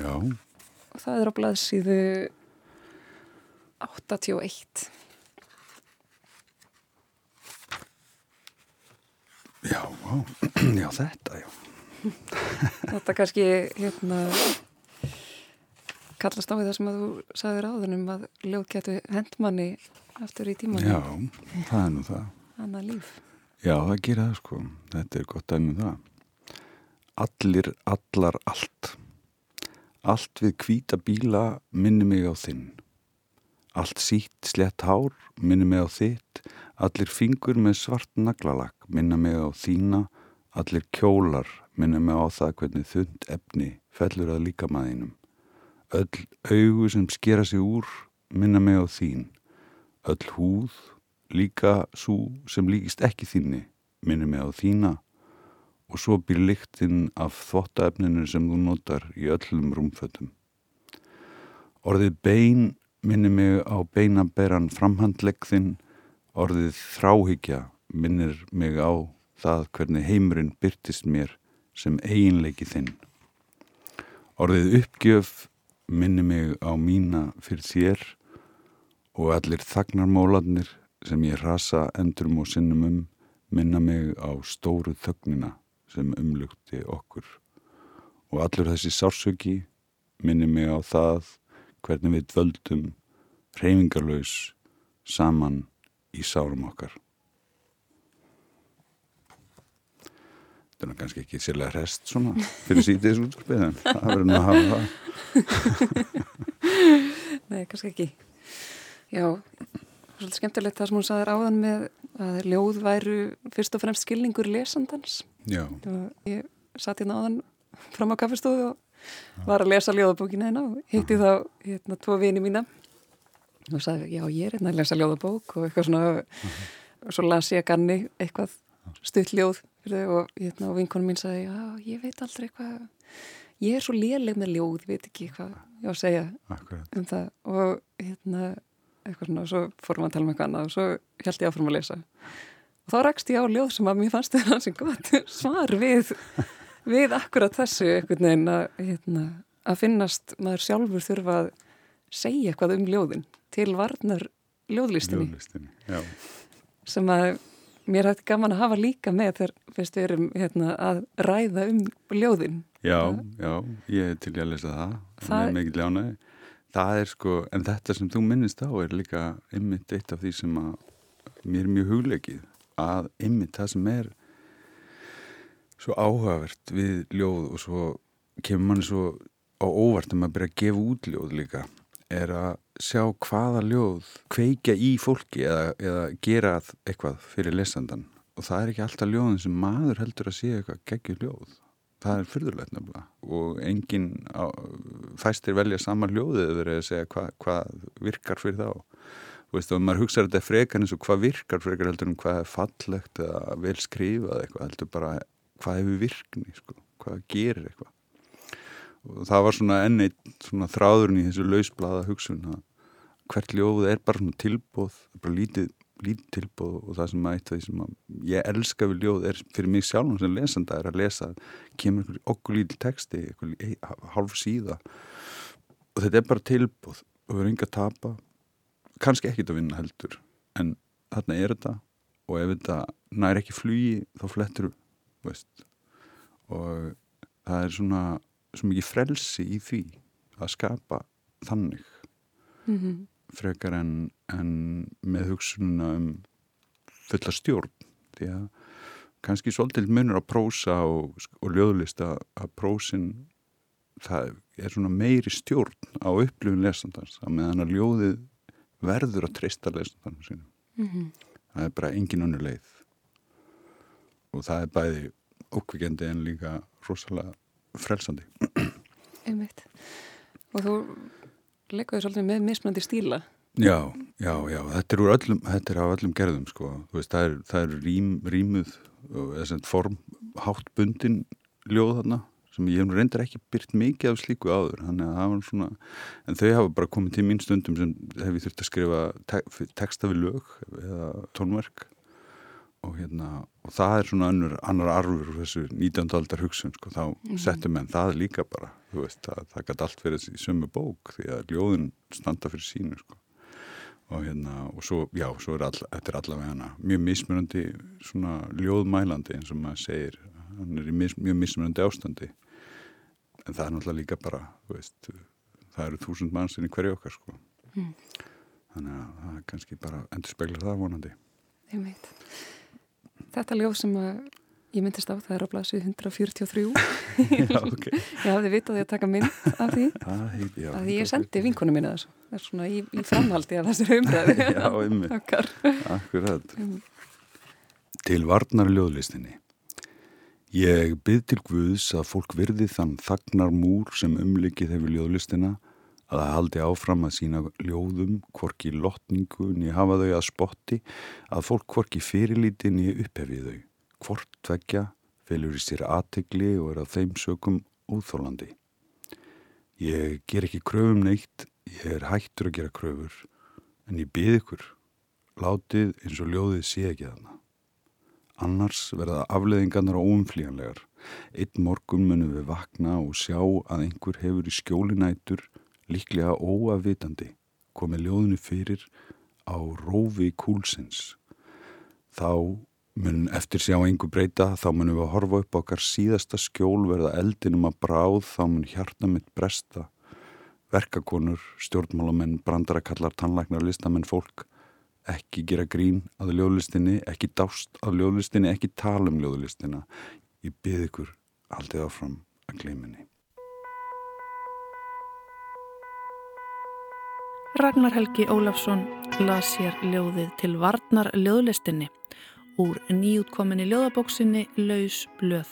já Og það er á blaðsíðu 81 Já, [CLEARS THROAT] já, þetta, já. [LAUGHS] Þetta kannski, hérna, kallast á því það sem að þú sagði ráðunum að ljóð getur hendmanni aftur í tíman. Já, það er nú það. Anna líf. Já, það gerir það, sko. Þetta er gott aðeins um það. Allir, allar, allt. Allt við kvíta bíla minni mig á þinn. Allt sítt, slett hár minni mig á þitt Allir fingur með svart naglalakk minna mig á þína, allir kjólar minna mig á það hvernig þund efni fellur að líka maðinum. Öll augu sem skera sig úr minna mig á þín. Öll húð, líka svo sem líkist ekki þínni, minna mig á þína og svo býr lyktinn af þvottaefninu sem þú notar í öllum rúmfötum. Orðið bein minni mig á beinaberan framhandlegg þinn Orðið þráhyggja minnir mig á það hvernig heimurinn byrtist mér sem eiginleiki þinn. Orðið uppgjöf minnir mig á mína fyrir þér og allir þagnarmólanir sem ég rasa endurum og sinnum um minna mig á stóru þögnina sem umlugti okkur. Og allur þessi sársöki minnir mig á það hvernig við völdum reyfingarlaus saman í sárum okkar. Þetta er kannski ekki sérlega rest svona fyrir sítiðis útvarpið en það verður nú að hafa það. [LAUGHS] Nei, kannski ekki. Já, svolítið skemmtilegt það sem hún saðir áðan með að ljóð væru fyrst og fremst skilningur lesandans. Já. Ég satt hérna áðan fram á kaffestóðu og var að lesa ljóðabókina hérna og hitti þá hérna tvo vini mína og sagði, já ég er hérna að lesa ljóðabók og eitthvað svona, uh -huh. svo las ég ganni eitthvað stutt ljóð og, hérna, og vinkonum mín sagði, já ég veit aldrei eitthvað, ég er svo léleg með ljóð, veit ekki hvað ég á að segja Akkurat. um það og hérna, eitthvað svona, og svo fórum við að tala um eitthvað annað og svo held ég áfram að lesa. Og þá rakst ég á ljóð sem að mér fannst þetta sem gott [LAUGHS] svar við við akkurat þessu einhvern veginn að, hérna, að finnast maður sjálfur þurfa að segja eitthvað um ljóðin til varnar ljóðlistinni, ljóðlistinni sem að mér hætti gaman að hafa líka með þegar fyrst við erum hérna, að ræða um ljóðin. Já, já, ég er til að lesa það. Það er mikið ljánaði það er sko, en þetta sem þú minnist á er líka ymmit eitt af því sem að mér er mjög hugleikið að ymmit það sem er svo áhugavert við ljóð og svo kemur manni svo á óvart um að byrja að gefa út ljóð líka er að sjá hvaða ljóð kveikja í fólki eða, eða gera eitthvað fyrir lesandan og það er ekki alltaf ljóðin sem maður heldur að sé eitthvað geggjur ljóð. Það er fyrðulegt nefnilega. Og enginn fæstir velja sama ljóðið verið að segja hvað hva virkar fyrir þá. Og veist, og maður hugsaður þetta frekar eins og hvað virkar frekar heldur um hvað er fallegt eða vel skrifað eitthvað heldur bara hvað hefur virkni sko, hvað gerir eitthvað. Og það var svona enneitt svona þráðurinn í þessu lausblaða hugsun að hvert ljóð er bara svona tilbóð bara lítið, lítið tilbóð og það sem að eitt af því sem ég elska við ljóð er fyrir mig sjálf sem lesanda er að lesa kemur einhver okkur lítið texti halv síða og þetta er bara tilbóð og við erum enga að tapa kannski ekkit að vinna heldur en þarna er þetta og ef þetta nær ekki flugi þá flettur veist og það er svona svo mikið frelsi í því að skapa þannig mm -hmm. Frekar en, en með hugsununa um fulla stjórn því að kannski svolítið munur að prósa og, og ljóðlista að prósin það er svona meiri stjórn á upplifun lesandans að meðan að ljóðið verður að treysta lesandanum sínum mm -hmm. það er bara engin önnu leið og það er bæði ókvikjandi en líka rosalega frelsandi Einmitt. og þú leikaði svolítið með mismöndi stíla. Já, já, já, þetta er, öllum, þetta er á öllum gerðum sko, veist, það er, það er rím, rímuð, form háttbundin ljóð þarna sem ég hef reyndar ekki byrt mikið af slíku áður. Svona, en þau hafa bara komið til mín stundum sem hef ég þurft að skrifa te texta við lög eða tónverk og, hérna, og það er svona annur, annar arfur úr þessu 19. aldar hugsun sko, þá mm. settum menn það líka bara veist, það, það gæti allt verið í sömu bók því að ljóðin standa fyrir sínu sko. og hérna og svo, já, svo er all, þetta er allavega hana mjög mismunandi svona ljóðmælandi eins og maður segir hann er í mis, mjög mismunandi ástandi en það er náttúrulega líka bara veist, það eru þúsund mannsinn í hverju okkar sko. mm. þannig að það kannski bara endur speklar það vonandi Ég veit Þetta ljóð sem ég myndist á það er á blasið 143 [LAUGHS] Já, ok. Ég hafði vitað því að taka mynd af því. Ah, heit, já, að ég sendi vinkunum minna þessu. Það er svona í, í framhaldi af þessari umræði [LAUGHS] Já, ymmið Akkurat. Til varnar ljóðlistinni. Ég byrð til Guðs að fólk virði þann þagnar múr sem umlikið hefur ljóðlistina að það haldi áfram að sína ljóðum hvorki lotningu niður hafa þau að spotti að fólk hvorki fyrirlíti niður upphefið þau. Hvort tvekja felur í sér aðtegli og er á þeim sökum úþólandi. Ég ger ekki kröfum neitt, ég er hættur að gera kröfur en ég byrð ykkur, látið eins og ljóðið sé ekki þarna annars verða afleðingarnar óumflíjanlegar. Einn morgun munum við vakna og sjá að einhver hefur í skjólinætur líklega óafvitandi komið ljóðinu fyrir á rófi kúlsins. Þá mun eftir sjá einhver breyta, þá munum við að horfa upp okkar síðasta skjól verða eldinum að bráð, þá mun hjarta mitt bresta. Verkakonur, stjórnmálamenn, brandarakallar, tannlæknar, listamenn, fólk ekki gera grín að ljóðlistinni, ekki dást að ljóðlistinni, ekki tala um ljóðlistina. Ég byrð ykkur aldrei áfram að gleiminni. Ragnar Helgi Ólafsson las sér ljóðið til varnar ljóðlistinni úr nýjútkominni ljóðabóksinni Laus blöð.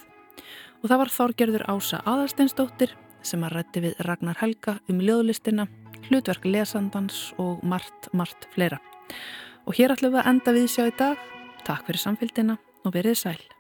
Og það var Þorgerður Ása Aðarsteinsdóttir sem að rætti við Ragnar Helga um ljóðlistina, hlutverk lesandans og margt, margt fleira. Og hér ætlum við að enda við sjá í dag. Takk fyrir samfélgina og verið sæl.